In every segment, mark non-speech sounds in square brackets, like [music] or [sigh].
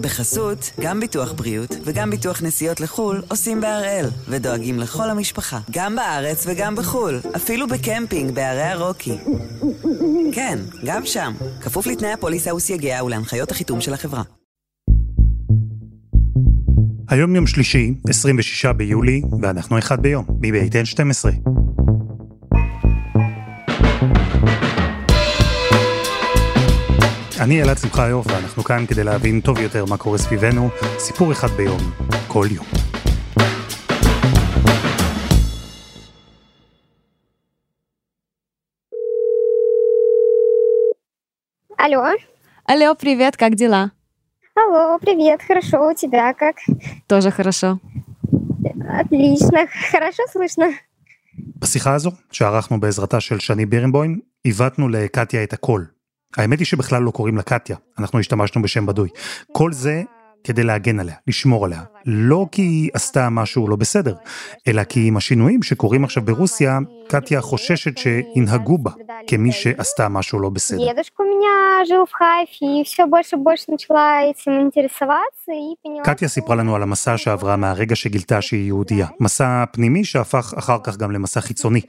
בחסות, גם ביטוח בריאות וגם ביטוח נסיעות לחו"ל עושים בהראל, ודואגים לכל המשפחה, גם בארץ וגם בחו"ל, אפילו בקמפינג בערי הרוקי. כן, גם שם, כפוף לתנאי הפוליסה וסייגיה ולהנחיות החיתום של החברה. היום יום שלישי, 26 ביולי, ואנחנו אחד ביום, מבית N12. אני אלעד שמחיוף, ואנחנו כאן כדי להבין טוב יותר מה קורה סביבנו, סיפור אחד ביום, כל יום. Алло. Алло, привет, как дела? Алло, привет, хорошо, у тебя как? Тоже хорошо. Отлично, [laughs] хорошо слышно. בשיחה הזו, שערכנו בעזרתה של שני בירנבוים, עיוותנו לקטיה את הכל. האמת היא שבכלל לא קוראים לה קטיה, אנחנו השתמשנו בשם בדוי. כל זה כדי להגן עליה, לשמור עליה. לא כי היא עשתה משהו לא בסדר, אלא כי עם השינויים שקורים עכשיו ברוסיה, קטיה חוששת שינהגו בה כמי שעשתה משהו לא בסדר. קטיה סיפרה לנו על המסע שעברה מהרגע שגילתה שהיא יהודייה. מסע פנימי שהפך אחר כך גם למסע חיצוני.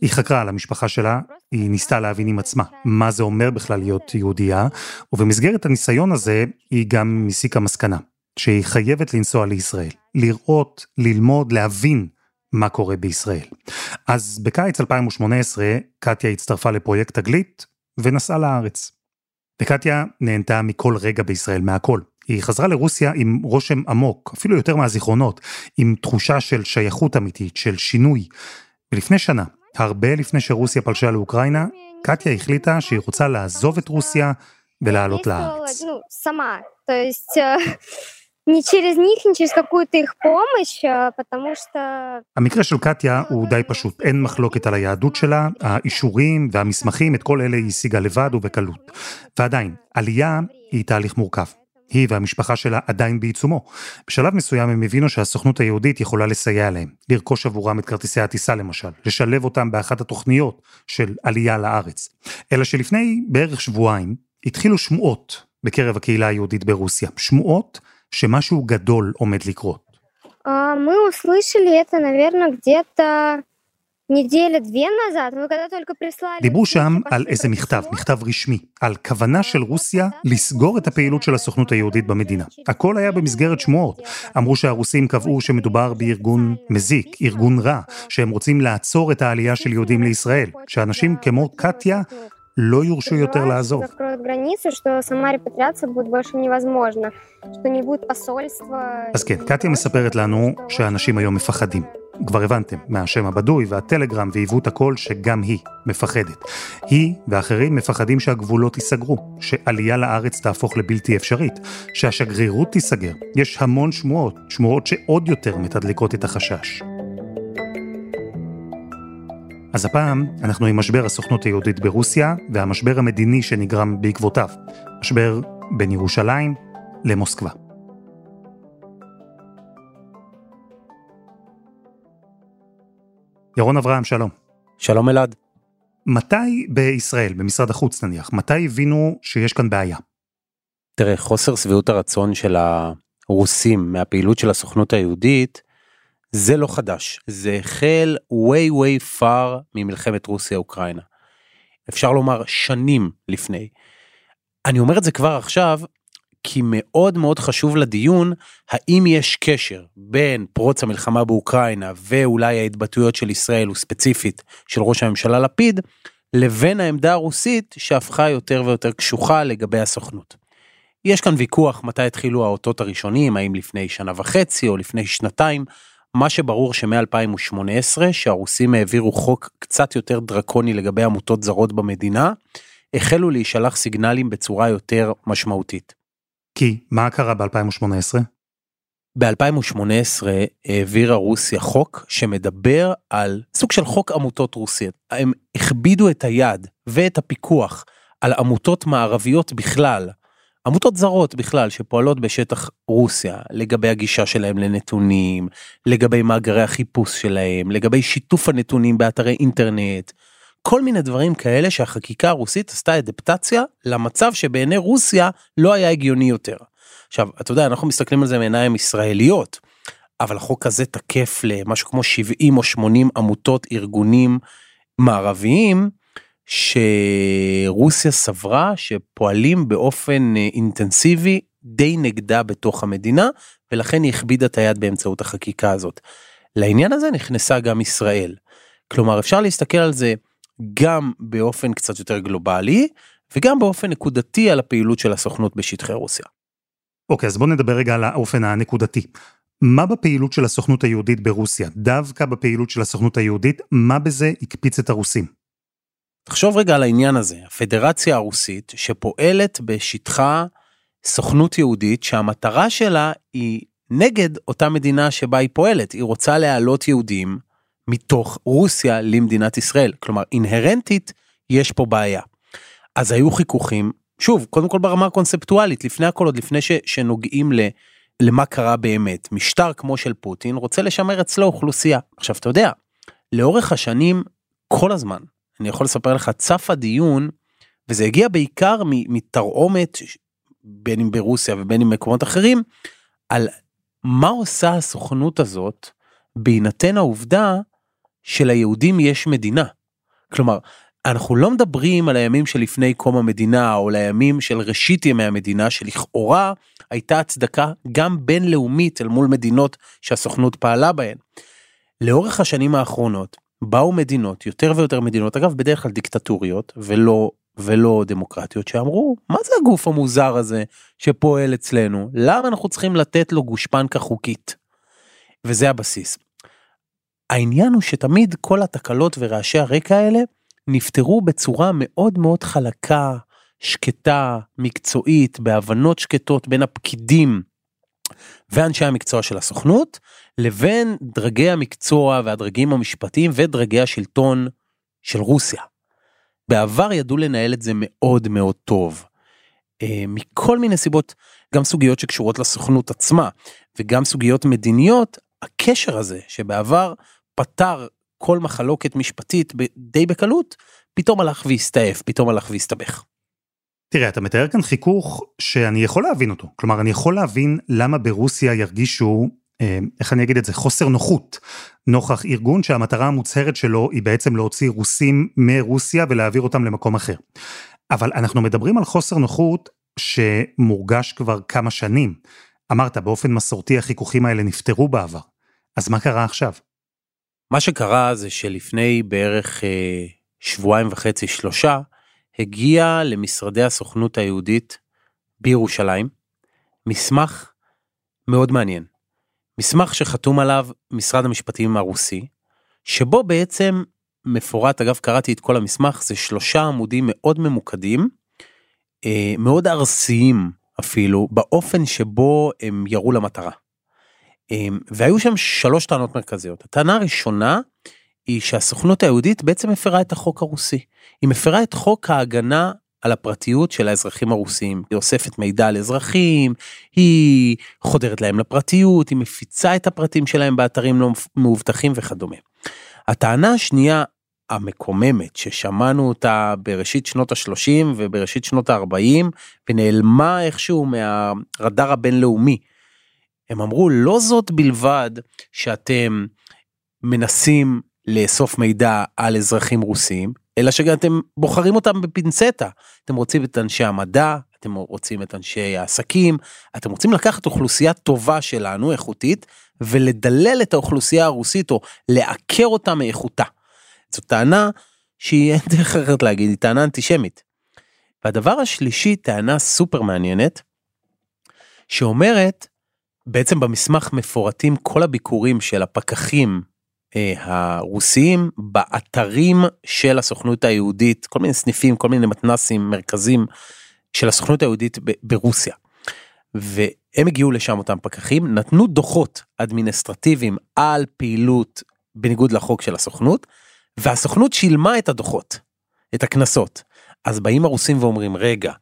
היא חקרה על המשפחה שלה, היא ניסתה להבין עם עצמה מה זה אומר בכלל להיות יהודייה, ובמסגרת הניסיון הזה היא גם הסיקה מסקנה, שהיא חייבת לנסוע לישראל, לראות, ללמוד, להבין מה קורה בישראל. אז בקיץ 2018 קטיה הצטרפה לפרויקט תגלית ונסעה לארץ. וקטיה נהנתה מכל רגע בישראל, מהכל. היא חזרה לרוסיה עם רושם עמוק, אפילו יותר מהזיכרונות, עם תחושה של שייכות אמיתית, של שינוי. ולפני שנה, הרבה לפני שרוסיה פלשה לאוקראינה, קטיה החליטה שהיא רוצה לעזוב את רוסיה ולעלות לארץ. [laughs] המקרה של קטיה הוא די פשוט, אין מחלוקת על היהדות שלה, האישורים והמסמכים, את כל אלה היא השיגה לבד ובקלות. ועדיין, עלייה היא תהליך מורכב. היא והמשפחה שלה עדיין בעיצומו. בשלב מסוים הם הבינו שהסוכנות היהודית יכולה לסייע להם, לרכוש עבורם את כרטיסי הטיסה למשל, לשלב אותם באחת התוכניות של עלייה לארץ. אלא שלפני בערך שבועיים התחילו שמועות בקרב הקהילה היהודית ברוסיה. שמועות שמשהו גדול עומד לקרות. А, Мы услышали это, наверное, где-то דיברו שם על איזה מכתב, מכתב רשמי, על כוונה של רוסיה לסגור את הפעילות של הסוכנות היהודית במדינה. הכל היה במסגרת שמועות. אמרו שהרוסים קבעו שמדובר בארגון מזיק, ארגון רע, שהם רוצים לעצור את העלייה של יהודים לישראל, שאנשים כמו קטיה לא יורשו יותר לעזוב. אז כן, קטיה מספרת לנו שאנשים היום מפחדים. כבר הבנתם, מהשם הבדוי והטלגרם ועיוות הכל שגם היא מפחדת. היא ואחרים מפחדים שהגבולות ייסגרו, שעלייה לארץ תהפוך לבלתי אפשרית, שהשגרירות תיסגר. יש המון שמועות, שמועות שעוד יותר מתדלקות את החשש. אז הפעם אנחנו עם משבר הסוכנות היהודית ברוסיה והמשבר המדיני שנגרם בעקבותיו. משבר בין ירושלים למוסקבה. ירון אברהם, שלום. שלום אלעד. מתי בישראל, במשרד החוץ נניח, מתי הבינו שיש כאן בעיה? תראה, חוסר שביעות הרצון של הרוסים מהפעילות של הסוכנות היהודית, זה לא חדש. זה החל way way far ממלחמת רוסיה-אוקראינה. אפשר לומר שנים לפני. אני אומר את זה כבר עכשיו, כי מאוד מאוד חשוב לדיון, האם יש קשר בין פרוץ המלחמה באוקראינה ואולי ההתבטאויות של ישראל, וספציפית של ראש הממשלה לפיד, לבין העמדה הרוסית שהפכה יותר ויותר קשוחה לגבי הסוכנות. יש כאן ויכוח מתי התחילו האותות הראשונים, האם לפני שנה וחצי או לפני שנתיים, מה שברור שמ-2018 שהרוסים העבירו חוק קצת יותר דרקוני לגבי עמותות זרות במדינה, החלו להישלח סיגנלים בצורה יותר משמעותית. כי מה קרה ב-2018? ב-2018 העבירה רוסיה חוק שמדבר על סוג של חוק עמותות רוסיות. הם הכבידו את היד ואת הפיקוח על עמותות מערביות בכלל, עמותות זרות בכלל שפועלות בשטח רוסיה, לגבי הגישה שלהם לנתונים, לגבי מאגרי החיפוש שלהם, לגבי שיתוף הנתונים באתרי אינטרנט, כל מיני דברים כאלה שהחקיקה הרוסית עשתה אדפטציה למצב שבעיני רוסיה לא היה הגיוני יותר. עכשיו, אתה יודע, אנחנו מסתכלים על זה מעיניים ישראליות, אבל החוק הזה תקף למשהו כמו 70 או 80 עמותות, ארגונים מערביים, שרוסיה סברה שפועלים באופן אה, אינטנסיבי די נגדה בתוך המדינה, ולכן היא הכבידה את היד באמצעות החקיקה הזאת. לעניין הזה נכנסה גם ישראל. כלומר, אפשר להסתכל על זה גם באופן קצת יותר גלובלי, וגם באופן נקודתי על הפעילות של הסוכנות בשטחי רוסיה. אוקיי, אז בוא נדבר רגע על האופן הנקודתי. מה בפעילות של הסוכנות היהודית ברוסיה, דווקא בפעילות של הסוכנות היהודית, מה בזה הקפיץ את הרוסים? תחשוב רגע על העניין הזה, הפדרציה הרוסית שפועלת בשטחה סוכנות יהודית שהמטרה שלה היא נגד אותה מדינה שבה היא פועלת, היא רוצה להעלות יהודים מתוך רוסיה למדינת ישראל, כלומר אינהרנטית יש פה בעיה. אז היו חיכוכים, שוב, קודם כל ברמה הקונספטואלית, לפני הכל עוד לפני ש, שנוגעים ל, למה קרה באמת, משטר כמו של פוטין רוצה לשמר אצלו אוכלוסייה. עכשיו אתה יודע, לאורך השנים, כל הזמן, אני יכול לספר לך, צף הדיון, וזה הגיע בעיקר מתרעומת, בין אם ברוסיה ובין אם במקומות אחרים, על מה עושה הסוכנות הזאת בהינתן העובדה שליהודים יש מדינה. כלומר, אנחנו לא מדברים על הימים שלפני קום המדינה או לימים של ראשית ימי המדינה שלכאורה הייתה הצדקה גם בינלאומית אל מול מדינות שהסוכנות פעלה בהן. לאורך השנים האחרונות באו מדינות, יותר ויותר מדינות, אגב בדרך כלל דיקטטוריות ולא ולא דמוקרטיות שאמרו מה זה הגוף המוזר הזה שפועל אצלנו למה אנחנו צריכים לתת לו גושפנקה חוקית. וזה הבסיס. העניין הוא שתמיד כל התקלות ורעשי הרקע האלה נפתרו בצורה מאוד מאוד חלקה, שקטה, מקצועית, בהבנות שקטות בין הפקידים ואנשי המקצוע של הסוכנות, לבין דרגי המקצוע והדרגים המשפטיים ודרגי השלטון של רוסיה. בעבר ידעו לנהל את זה מאוד מאוד טוב. אה, מכל מיני סיבות, גם סוגיות שקשורות לסוכנות עצמה, וגם סוגיות מדיניות, הקשר הזה שבעבר פתר כל מחלוקת משפטית די בקלות, פתאום הלך והסתעף, פתאום הלך והסתבך. תראה, אתה מתאר כאן חיכוך שאני יכול להבין אותו. כלומר, אני יכול להבין למה ברוסיה ירגישו, אה, איך אני אגיד את זה, חוסר נוחות, נוכח ארגון שהמטרה המוצהרת שלו היא בעצם להוציא רוסים מרוסיה ולהעביר אותם למקום אחר. אבל אנחנו מדברים על חוסר נוחות שמורגש כבר כמה שנים. אמרת, באופן מסורתי החיכוכים האלה נפתרו בעבר. אז מה קרה עכשיו? מה שקרה זה שלפני בערך אה, שבועיים וחצי, שלושה, הגיע למשרדי הסוכנות היהודית בירושלים מסמך מאוד מעניין. מסמך שחתום עליו משרד המשפטים הרוסי, שבו בעצם מפורט, אגב קראתי את כל המסמך, זה שלושה עמודים מאוד ממוקדים, אה, מאוד ארסיים אפילו, באופן שבו הם ירו למטרה. אמ, והיו שם שלוש טענות מרכזיות. הטענה הראשונה היא שהסוכנות היהודית בעצם מפרה את החוק הרוסי. היא מפרה את חוק ההגנה על הפרטיות של האזרחים הרוסים. היא אוספת מידע על אזרחים, היא חודרת להם לפרטיות, היא מפיצה את הפרטים שלהם באתרים לא מאובטחים וכדומה. הטענה השנייה המקוממת ששמענו אותה בראשית שנות ה-30 ובראשית שנות ה-40 ונעלמה איכשהו מהרדאר הבינלאומי הם אמרו לא זאת בלבד שאתם מנסים לאסוף מידע על אזרחים רוסים, אלא שגם אתם בוחרים אותם בפינצטה. אתם רוצים את אנשי המדע, אתם רוצים את אנשי העסקים, אתם רוצים לקחת אוכלוסייה טובה שלנו, איכותית, ולדלל את האוכלוסייה הרוסית או לעקר אותה מאיכותה. זו טענה שהיא אין דרך אחרת להגיד, היא טענה אנטישמית. והדבר השלישי, טענה סופר מעניינת, שאומרת בעצם במסמך מפורטים כל הביקורים של הפקחים אה, הרוסיים באתרים של הסוכנות היהודית, כל מיני סניפים, כל מיני מתנסים, מרכזים של הסוכנות היהודית ב- ברוסיה. והם הגיעו לשם אותם פקחים, נתנו דוחות אדמיניסטרטיביים על פעילות בניגוד לחוק של הסוכנות, והסוכנות שילמה את הדוחות, את הקנסות. אז באים הרוסים ואומרים, רגע,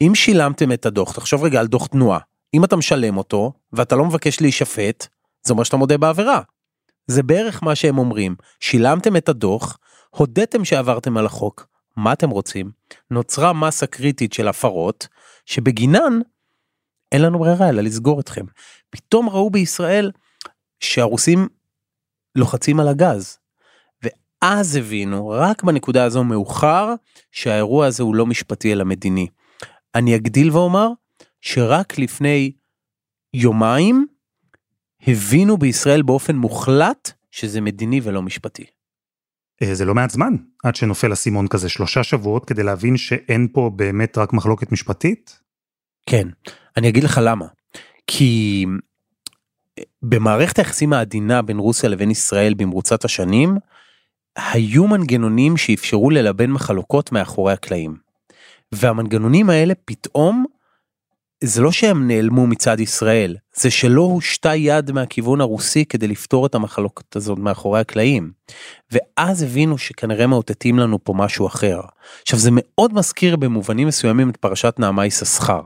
אם שילמתם את הדוח, תחשוב רגע על דוח תנועה, אם אתה משלם אותו ואתה לא מבקש להישפט, זה אומר שאתה מודה בעבירה. זה בערך מה שהם אומרים, שילמתם את הדוח, הודיתם שעברתם על החוק, מה אתם רוצים? נוצרה מסה קריטית של הפרות, שבגינן אין לנו ברירה אלא לסגור אתכם. פתאום ראו בישראל שהרוסים לוחצים על הגז. ואז הבינו, רק בנקודה הזו מאוחר, שהאירוע הזה הוא לא משפטי אלא מדיני. אני אגדיל ואומר שרק לפני יומיים הבינו בישראל באופן מוחלט שזה מדיני ולא משפטי. אה, זה לא מעט זמן עד שנופל אסימון כזה, שלושה שבועות כדי להבין שאין פה באמת רק מחלוקת משפטית? כן, אני אגיד לך למה. כי במערכת היחסים העדינה בין רוסיה לבין ישראל במרוצת השנים, היו מנגנונים שאפשרו ללבן מחלוקות מאחורי הקלעים. והמנגנונים האלה פתאום, זה לא שהם נעלמו מצד ישראל, זה שלא הושתה יד מהכיוון הרוסי כדי לפתור את המחלוקת הזאת מאחורי הקלעים. ואז הבינו שכנראה מאותתים לנו פה משהו אחר. עכשיו זה מאוד מזכיר במובנים מסוימים את פרשת נעמה יששכר.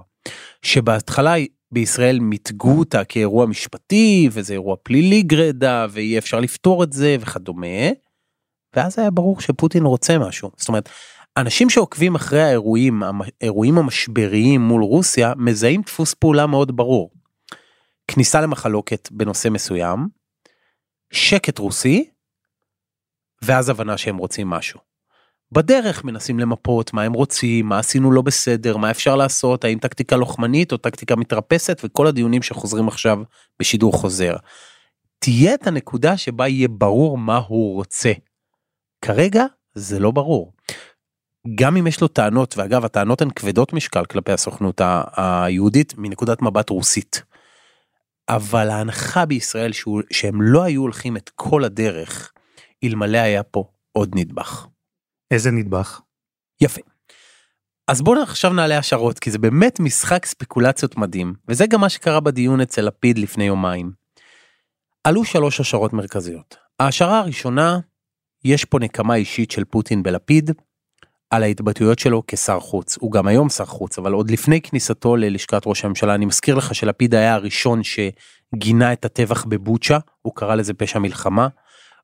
שבהתחלה בישראל מיתגו אותה כאירוע משפטי וזה אירוע פלילי גרידא ואי אפשר לפתור את זה וכדומה. ואז היה ברור שפוטין רוצה משהו זאת אומרת אנשים שעוקבים אחרי האירועים האירועים המשבריים מול רוסיה מזהים דפוס פעולה מאוד ברור. כניסה למחלוקת בנושא מסוים, שקט רוסי, ואז הבנה שהם רוצים משהו. בדרך מנסים למפות מה הם רוצים, מה עשינו לא בסדר, מה אפשר לעשות, האם טקטיקה לוחמנית או טקטיקה מתרפסת וכל הדיונים שחוזרים עכשיו בשידור חוזר. תהיה את הנקודה שבה יהיה ברור מה הוא רוצה. כרגע זה לא ברור. גם אם יש לו טענות, ואגב הטענות הן כבדות משקל כלפי הסוכנות היהודית מנקודת מבט רוסית. אבל ההנחה בישראל שהוא, שהם לא היו הולכים את כל הדרך אלמלא היה פה עוד נדבך. איזה נדבך? יפה. אז בואו עכשיו נעלה השערות כי זה באמת משחק ספקולציות מדהים וזה גם מה שקרה בדיון אצל לפיד לפני יומיים. עלו שלוש השערות מרכזיות. ההשערה הראשונה, יש פה נקמה אישית של פוטין בלפיד על ההתבטאויות שלו כשר חוץ. הוא גם היום שר חוץ אבל עוד לפני כניסתו ללשכת ראש הממשלה אני מזכיר לך שלפיד היה הראשון שגינה את הטבח בבוצ'ה הוא קרא לזה פשע מלחמה.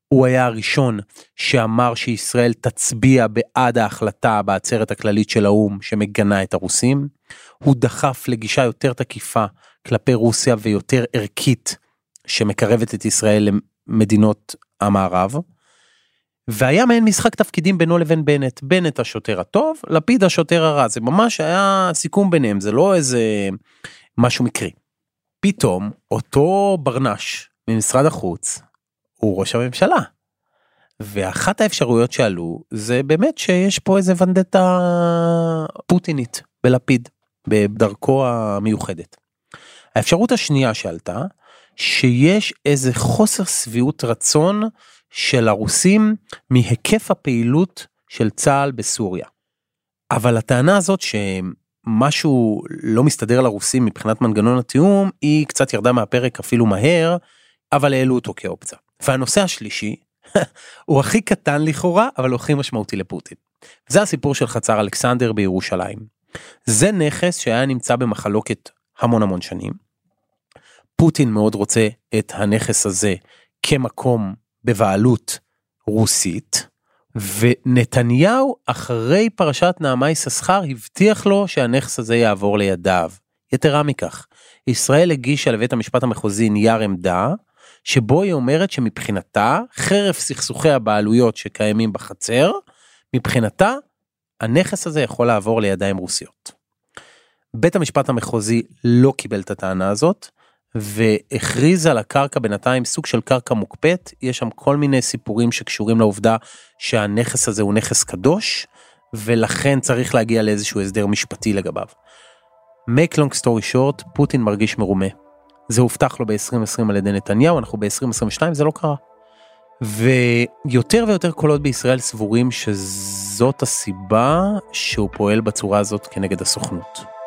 הוא היה הראשון שאמר שישראל תצביע בעד ההחלטה בעצרת הכללית של האו"ם שמגנה את הרוסים. הוא דחף לגישה יותר תקיפה כלפי רוסיה ויותר ערכית שמקרבת את ישראל למדינות המערב. והיה מעין משחק תפקידים בינו לבין בנט, בנט השוטר הטוב, לפיד השוטר הרע, זה ממש היה סיכום ביניהם, זה לא איזה משהו מקרי. פתאום אותו ברנש ממשרד החוץ הוא ראש הממשלה. ואחת האפשרויות שעלו זה באמת שיש פה איזה ונדטה פוטינית בלפיד בדרכו המיוחדת. האפשרות השנייה שעלתה שיש איזה חוסר שביעות רצון של הרוסים מהיקף הפעילות של צה"ל בסוריה. אבל הטענה הזאת שמשהו לא מסתדר לרוסים מבחינת מנגנון התיאום היא קצת ירדה מהפרק אפילו מהר אבל העלו אותו כאופציה. והנושא השלישי [laughs] הוא הכי קטן לכאורה אבל הוא הכי משמעותי לפוטין. זה הסיפור של חצר אלכסנדר בירושלים. זה נכס שהיה נמצא במחלוקת המון המון שנים. פוטין מאוד רוצה את הנכס הזה כמקום בבעלות רוסית. ונתניהו אחרי פרשת נעמה יששכר הבטיח לו שהנכס הזה יעבור לידיו. יתרה מכך, ישראל הגישה לבית המשפט המחוזי נייר עמדה שבו היא אומרת שמבחינתה, חרף סכסוכי הבעלויות שקיימים בחצר, מבחינתה, הנכס הזה יכול לעבור לידיים רוסיות. בית המשפט המחוזי לא קיבל את הטענה הזאת, והכריז על הקרקע בינתיים סוג של קרקע מוקפאת, יש שם כל מיני סיפורים שקשורים לעובדה שהנכס הזה הוא נכס קדוש, ולכן צריך להגיע לאיזשהו הסדר משפטי לגביו. make long story short, פוטין מרגיש מרומה. זה הובטח לו ב-2020 על ידי נתניהו, אנחנו ב-2022, זה לא קרה. ויותר ויותר קולות בישראל סבורים שזאת הסיבה שהוא פועל בצורה הזאת כנגד הסוכנות.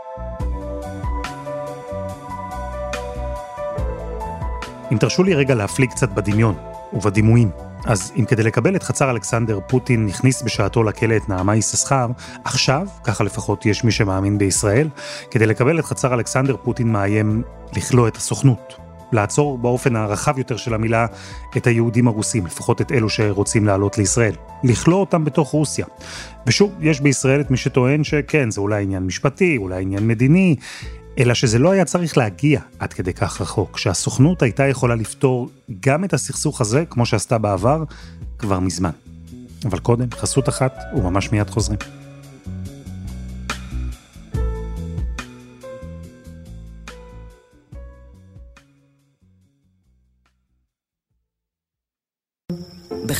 אם תרשו לי רגע להפליג קצת בדמיון ובדימויים. אז אם כדי לקבל את חצר אלכסנדר פוטין הכניס בשעתו לכלא את נעמה יששכר, עכשיו, ככה לפחות יש מי שמאמין בישראל, כדי לקבל את חצר אלכסנדר פוטין מאיים לכלוא את הסוכנות. לעצור באופן הרחב יותר של המילה את היהודים הרוסים, לפחות את אלו שרוצים לעלות לישראל. לכלוא אותם בתוך רוסיה. ושוב, יש בישראל את מי שטוען שכן, זה אולי עניין משפטי, אולי עניין מדיני. אלא שזה לא היה צריך להגיע עד כדי כך רחוק, שהסוכנות הייתה יכולה לפתור גם את הסכסוך הזה, כמו שעשתה בעבר, כבר מזמן. אבל קודם, חסות אחת, וממש מיד חוזרים.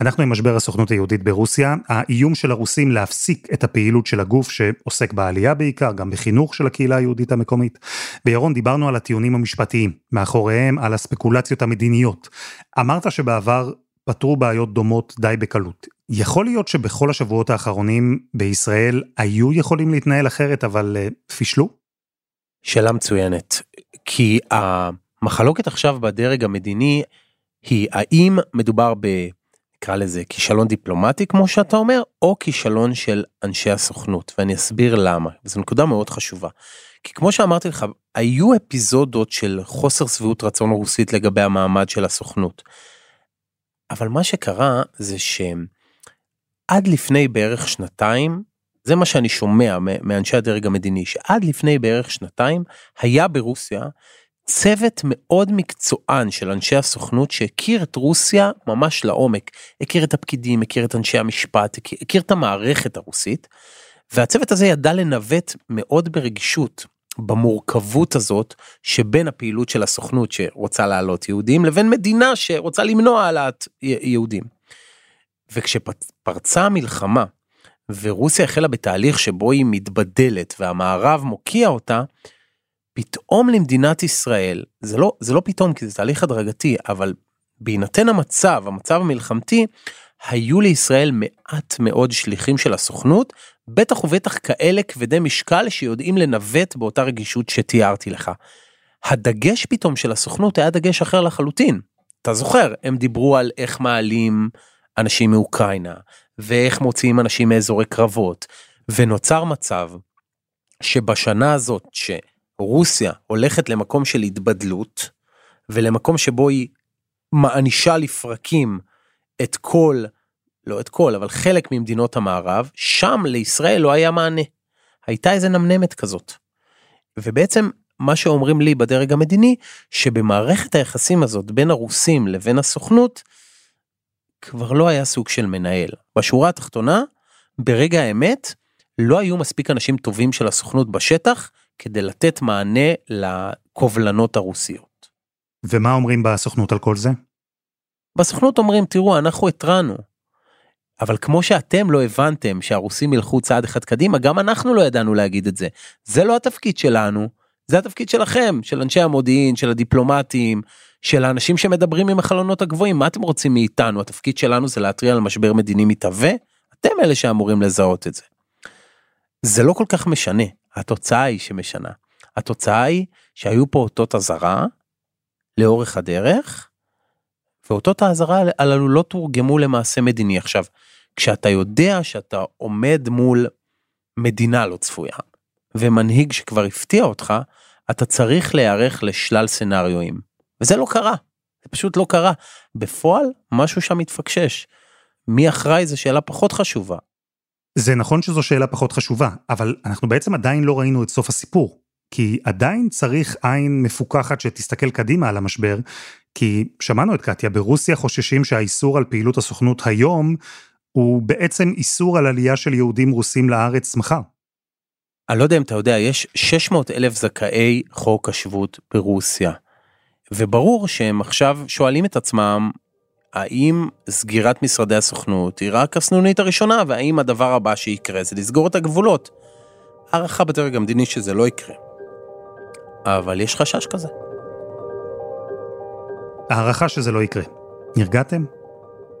אנחנו עם משבר הסוכנות היהודית ברוסיה, האיום של הרוסים להפסיק את הפעילות של הגוף שעוסק בעלייה בעיקר, גם בחינוך של הקהילה היהודית המקומית. בירון, דיברנו על הטיעונים המשפטיים, מאחוריהם על הספקולציות המדיניות. אמרת שבעבר פתרו בעיות דומות די בקלות. יכול להיות שבכל השבועות האחרונים בישראל היו יכולים להתנהל אחרת, אבל uh, פישלו? שאלה מצוינת, כי המחלוקת עכשיו בדרג המדיני היא האם מדובר ב... נקרא לזה כישלון דיפלומטי כמו שאתה אומר, או כישלון של אנשי הסוכנות, ואני אסביר למה, וזו נקודה מאוד חשובה. כי כמו שאמרתי לך, היו אפיזודות של חוסר שביעות רצון רוסית לגבי המעמד של הסוכנות. אבל מה שקרה זה שעד לפני בערך שנתיים, זה מה שאני שומע מאנשי הדרג המדיני, שעד לפני בערך שנתיים היה ברוסיה צוות מאוד מקצוען של אנשי הסוכנות שהכיר את רוסיה ממש לעומק, הכיר את הפקידים, הכיר את אנשי המשפט, הכיר, הכיר את המערכת הרוסית, והצוות הזה ידע לנווט מאוד ברגישות במורכבות הזאת שבין הפעילות של הסוכנות שרוצה להעלות יהודים לבין מדינה שרוצה למנוע העלאת יהודים. וכשפרצה המלחמה ורוסיה החלה בתהליך שבו היא מתבדלת והמערב מוקיע אותה, פתאום למדינת ישראל, זה לא, זה לא פתאום כי זה תהליך הדרגתי, אבל בהינתן המצב, המצב המלחמתי, היו לישראל מעט מאוד שליחים של הסוכנות, בטח ובטח כאלה כבדי משקל שיודעים לנווט באותה רגישות שתיארתי לך. הדגש פתאום של הסוכנות היה דגש אחר לחלוטין. אתה זוכר, הם דיברו על איך מעלים אנשים מאוקראינה, ואיך מוציאים אנשים מאזורי קרבות, ונוצר מצב שבשנה הזאת, ש... רוסיה הולכת למקום של התבדלות, ולמקום שבו היא מענישה לפרקים את כל, לא את כל, אבל חלק ממדינות המערב, שם לישראל לא היה מענה. הייתה איזה נמנמת כזאת. ובעצם מה שאומרים לי בדרג המדיני, שבמערכת היחסים הזאת בין הרוסים לבין הסוכנות, כבר לא היה סוג של מנהל. בשורה התחתונה, ברגע האמת, לא היו מספיק אנשים טובים של הסוכנות בשטח כדי לתת מענה לקובלנות הרוסיות. ומה אומרים בסוכנות על כל זה? בסוכנות אומרים, תראו, אנחנו התרענו. אבל כמו שאתם לא הבנתם שהרוסים ילכו צעד אחד קדימה, גם אנחנו לא ידענו להגיד את זה. זה לא התפקיד שלנו, זה התפקיד שלכם, של אנשי המודיעין, של הדיפלומטים, של האנשים שמדברים עם החלונות הגבוהים, מה אתם רוצים מאיתנו? התפקיד שלנו זה להתריע על משבר מדיני מתהווה? אתם אלה שאמורים לזהות את זה. זה לא כל כך משנה, התוצאה היא שמשנה. התוצאה היא שהיו פה אותות אזהרה לאורך הדרך, ואותות האזהרה הללו לא תורגמו למעשה מדיני. עכשיו, כשאתה יודע שאתה עומד מול מדינה לא צפויה, ומנהיג שכבר הפתיע אותך, אתה צריך להיערך לשלל סנאריואים. וזה לא קרה, זה פשוט לא קרה. בפועל, משהו שם מתפקשש. מי אחראי זו שאלה פחות חשובה, זה נכון שזו שאלה פחות חשובה, אבל אנחנו בעצם עדיין לא ראינו את סוף הסיפור. כי עדיין צריך עין מפוקחת שתסתכל קדימה על המשבר, כי שמענו את קטיה, ברוסיה חוששים שהאיסור על פעילות הסוכנות היום, הוא בעצם איסור על עלייה של יהודים רוסים לארץ מחר. אני לא יודע אם אתה יודע, יש 600 אלף זכאי חוק השבות ברוסיה. וברור שהם עכשיו שואלים את עצמם, האם סגירת משרדי הסוכנות היא רק הסנונית הראשונה, והאם הדבר הבא שיקרה זה לסגור את הגבולות? הערכה בדרג המדיני שזה לא יקרה. אבל יש חשש כזה. הערכה שזה לא יקרה. נרגעתם?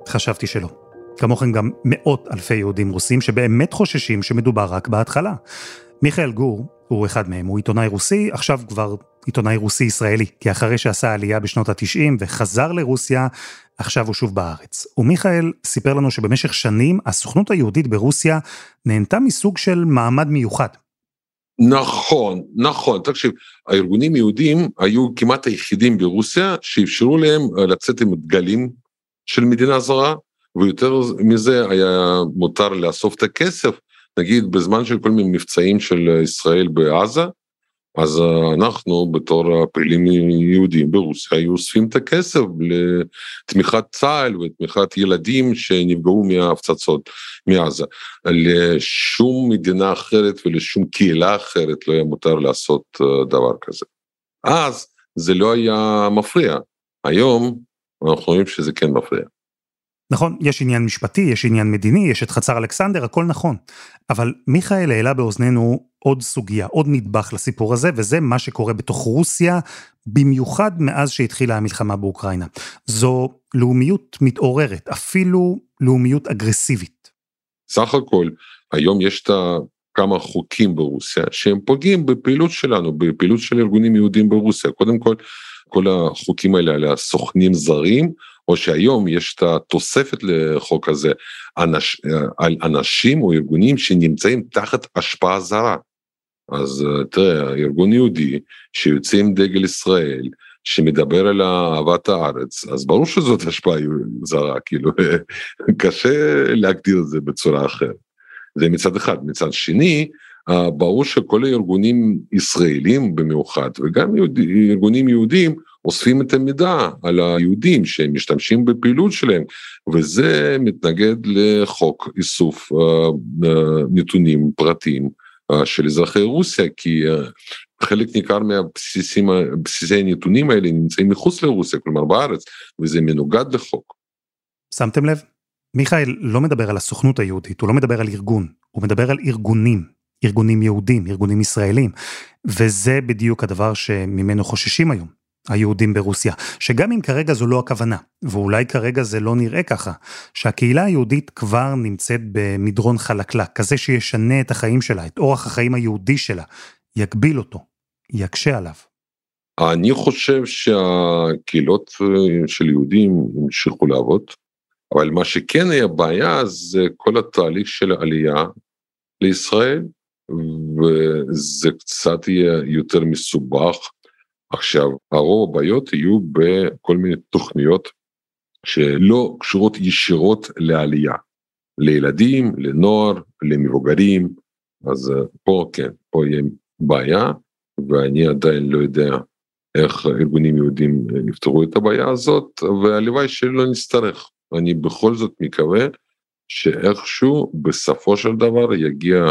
חשבתי שלא. כמוכם גם מאות אלפי יהודים רוסים שבאמת חוששים שמדובר רק בהתחלה. מיכאל גור הוא אחד מהם, הוא עיתונאי רוסי, עכשיו כבר עיתונאי רוסי ישראלי, כי אחרי שעשה עלייה בשנות ה-90 וחזר לרוסיה, עכשיו הוא שוב בארץ. ומיכאל סיפר לנו שבמשך שנים הסוכנות היהודית ברוסיה נהנתה מסוג של מעמד מיוחד. נכון, נכון, תקשיב, הארגונים יהודים היו כמעט היחידים ברוסיה שאפשרו להם לצאת עם דגלים של מדינה זרה, ויותר מזה היה מותר לאסוף את הכסף, נגיד בזמן של כל מיני מבצעים של ישראל בעזה, אז אנחנו בתור פעילים יהודים ברוסיה היו אוספים את הכסף לתמיכת צה"ל ותמיכת ילדים שנפגעו מההפצצות מעזה. לשום מדינה אחרת ולשום קהילה אחרת לא היה מותר לעשות דבר כזה. אז זה לא היה מפריע, היום אנחנו רואים שזה כן מפריע. נכון, יש עניין משפטי, יש עניין מדיני, יש את חצר אלכסנדר, הכל נכון. אבל מיכאל העלה באוזנינו עוד סוגיה, עוד נדבך לסיפור הזה, וזה מה שקורה בתוך רוסיה, במיוחד מאז שהתחילה המלחמה באוקראינה. זו לאומיות מתעוררת, אפילו לאומיות אגרסיבית. סך הכל, היום יש את כמה חוקים ברוסיה שהם פוגעים בפעילות שלנו, בפעילות של ארגונים יהודים ברוסיה. קודם כל, כל החוקים האלה על הסוכנים זרים, או שהיום יש את התוספת לחוק הזה אנש, על אנשים או ארגונים שנמצאים תחת השפעה זרה. אז תראה, ארגון יהודי שיוצא עם דגל ישראל, שמדבר על אהבת הארץ, אז ברור שזאת השפעה זרה, כאילו, [laughs] קשה להגדיר את זה בצורה אחרת. זה מצד אחד. מצד שני, ברור שכל הארגונים ישראלים במיוחד, וגם יהודי, ארגונים יהודים, אוספים את המידע על היהודים שהם משתמשים בפעילות שלהם, וזה מתנגד לחוק איסוף נתונים פרטיים של אזרחי רוסיה, כי חלק ניכר מהבסיסים, בסיסי הנתונים האלה נמצאים מחוץ לרוסיה, כלומר בארץ, וזה מנוגד לחוק. שמתם לב? מיכאל לא מדבר על הסוכנות היהודית, הוא לא מדבר על ארגון, הוא מדבר על ארגונים, ארגונים יהודים, ארגונים ישראלים, וזה בדיוק הדבר שממנו חוששים היום. היהודים ברוסיה, שגם אם כרגע זו לא הכוונה, ואולי כרגע זה לא נראה ככה, שהקהילה היהודית כבר נמצאת במדרון חלקלק, כזה שישנה את החיים שלה, את אורח החיים היהודי שלה, יגביל אותו, יקשה עליו. אני חושב שהקהילות של יהודים המשיכו לעבוד, אבל מה שכן היה בעיה זה כל התהליך של עלייה לישראל, וזה קצת יהיה יותר מסובך. עכשיו, הרוב הבעיות יהיו בכל מיני תוכניות שלא קשורות ישירות לעלייה, לילדים, לנוער, למבוגרים, אז פה כן, פה יהיה בעיה, ואני עדיין לא יודע איך ארגונים יהודים יפתרו את הבעיה הזאת, והלוואי שלא נצטרך. אני בכל זאת מקווה שאיכשהו בסופו של דבר יגיע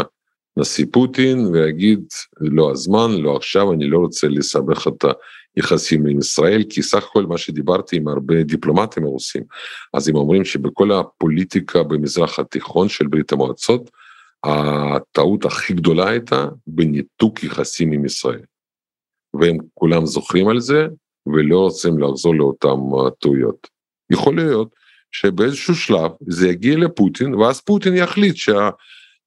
נשיא פוטין ויגיד לא הזמן, לא עכשיו, אני לא רוצה לסבך את היחסים עם ישראל, כי סך הכל מה שדיברתי עם הרבה דיפלומטים רוסים, אז הם אומרים שבכל הפוליטיקה במזרח התיכון של ברית המועצות, הטעות הכי גדולה הייתה בניתוק יחסים עם ישראל. והם כולם זוכרים על זה ולא רוצים לחזור לאותם טעויות. יכול להיות שבאיזשהו שלב זה יגיע לפוטין ואז פוטין יחליט שה...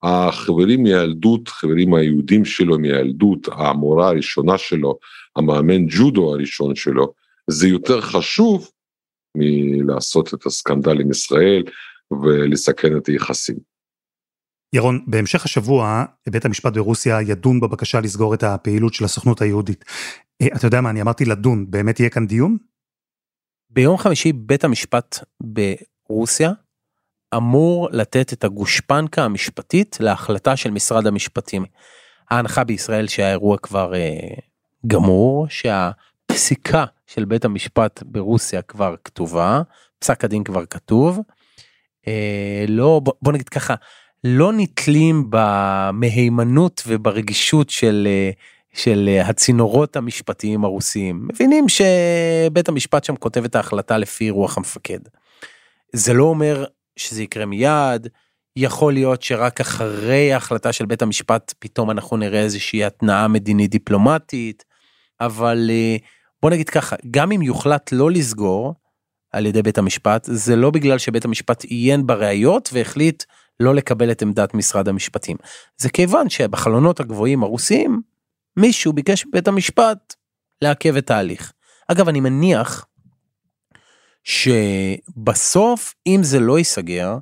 החברים מילדות, חברים היהודים שלו מילדות, המורה הראשונה שלו, המאמן ג'ודו הראשון שלו, זה יותר חשוב מלעשות את הסקנדל עם ישראל ולסכן את היחסים. ירון, בהמשך השבוע בית המשפט ברוסיה ידון בבקשה לסגור את הפעילות של הסוכנות היהודית. אה, אתה יודע מה, אני אמרתי לדון, באמת יהיה כאן דיון? ביום חמישי בית המשפט ברוסיה אמור לתת את הגושפנקה המשפטית להחלטה של משרד המשפטים. ההנחה בישראל שהאירוע כבר אה, גמור, שהפסיקה של בית המשפט ברוסיה כבר כתובה, פסק הדין כבר כתוב. אה, לא, בוא, בוא נגיד ככה, לא נתלים במהימנות וברגישות של, אה, של הצינורות המשפטיים הרוסיים. מבינים שבית המשפט שם כותב את ההחלטה לפי רוח המפקד. זה לא אומר שזה יקרה מיד, יכול להיות שרק אחרי ההחלטה של בית המשפט פתאום אנחנו נראה איזושהי התנאה מדינית דיפלומטית, אבל אה, בוא נגיד ככה, גם אם יוחלט לא לסגור על ידי בית המשפט, זה לא בגלל שבית המשפט עיין בראיות והחליט לא לקבל את עמדת משרד המשפטים. זה כיוון שבחלונות הגבוהים הרוסיים, מישהו ביקש מבית המשפט לעכב את ההליך. אגב, אני מניח שבסוף, אם זה לא ייסגר,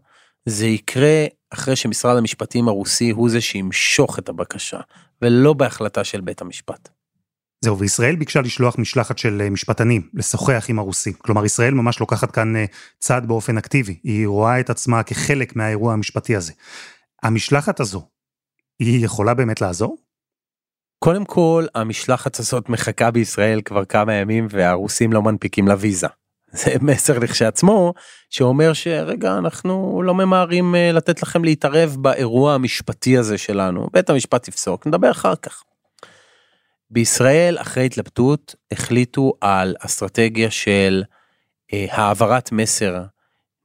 זה יקרה אחרי שמשרד המשפטים הרוסי הוא זה שימשוך את הבקשה, ולא בהחלטה של בית המשפט. זהו, וישראל ביקשה לשלוח משלחת של אה, משפטנים, לשוחח עם הרוסים. כלומר, ישראל ממש לוקחת כאן אה, צעד באופן אקטיבי. היא רואה את עצמה כחלק מהאירוע המשפטי הזה. המשלחת הזו, היא יכולה באמת לעזור? קודם כל, המשלחת הזאת מחכה בישראל כבר כמה ימים והרוסים לא מנפיקים לה ויזה. זה מסר לכשעצמו שאומר שרגע אנחנו לא ממהרים אה, לתת לכם להתערב באירוע המשפטי הזה שלנו בית המשפט יפסוק נדבר אחר כך. בישראל אחרי התלבטות החליטו על אסטרטגיה של אה, העברת מסר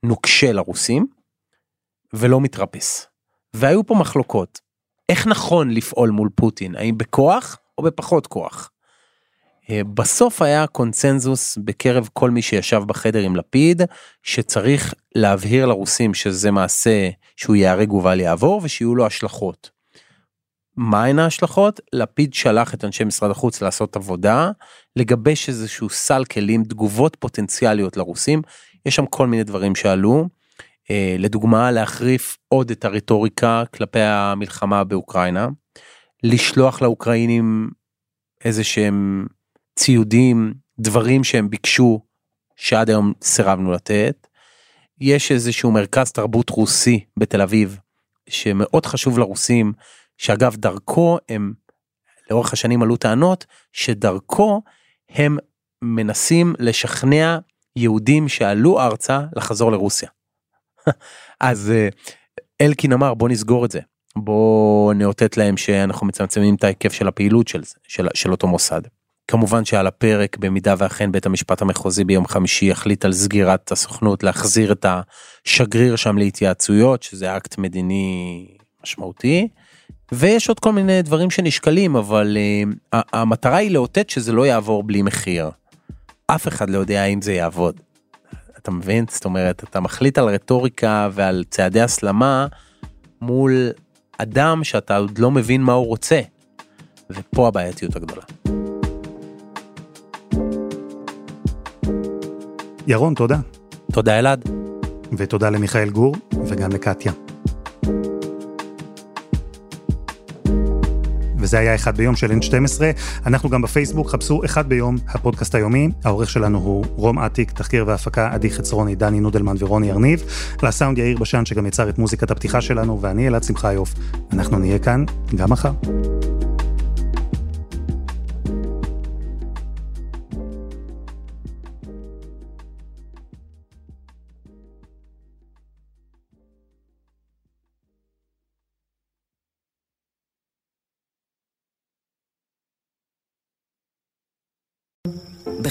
נוקשה לרוסים ולא מתרפס. והיו פה מחלוקות איך נכון לפעול מול פוטין האם בכוח או בפחות כוח. אה, בסוף היה קונצנזוס בקרב כל מי שישב בחדר עם לפיד שצריך להבהיר לרוסים שזה מעשה שהוא ייהרג ובל יעבור ושיהיו לו השלכות. מהן ההשלכות? לפיד שלח את אנשי משרד החוץ לעשות עבודה, לגבש איזשהו סל כלים, תגובות פוטנציאליות לרוסים, יש שם כל מיני דברים שעלו. אה, לדוגמה, להחריף עוד את הרטוריקה כלפי המלחמה באוקראינה, לשלוח לאוקראינים איזה שהם ציודים, דברים שהם ביקשו שעד היום סירבנו לתת. יש איזשהו מרכז תרבות רוסי בתל אביב שמאוד חשוב לרוסים שאגב דרכו הם לאורך השנים עלו טענות שדרכו הם מנסים לשכנע יהודים שעלו ארצה לחזור לרוסיה. [laughs] אז אה, אלקין אמר בוא נסגור את זה בוא נאותת להם שאנחנו מצמצמים את ההיקף של הפעילות של של, של אותו מוסד. כמובן שעל הפרק במידה ואכן בית המשפט המחוזי ביום חמישי יחליט על סגירת הסוכנות להחזיר את השגריר שם להתייעצויות שזה אקט מדיני משמעותי. ויש עוד כל מיני דברים שנשקלים אבל uh, המטרה היא לאותת שזה לא יעבור בלי מחיר. אף אחד לא יודע אם זה יעבוד. אתה מבין? זאת אומרת אתה מחליט על רטוריקה ועל צעדי הסלמה מול אדם שאתה עוד לא מבין מה הוא רוצה. ופה הבעייתיות הגדולה. ירון, תודה. תודה אלעד. ותודה למיכאל גור וגם לקטיה. וזה היה אחד ביום של N12. אנחנו גם בפייסבוק, חפשו אחד ביום, הפודקאסט היומי. העורך שלנו הוא רום אטיק, תחקיר והפקה עדי חצרוני, דני נודלמן ורוני ארניב. לסאונד יאיר בשן שגם יצר את מוזיקת הפתיחה שלנו, ואני אלעד שמחיוף. אנחנו נהיה כאן גם מחר.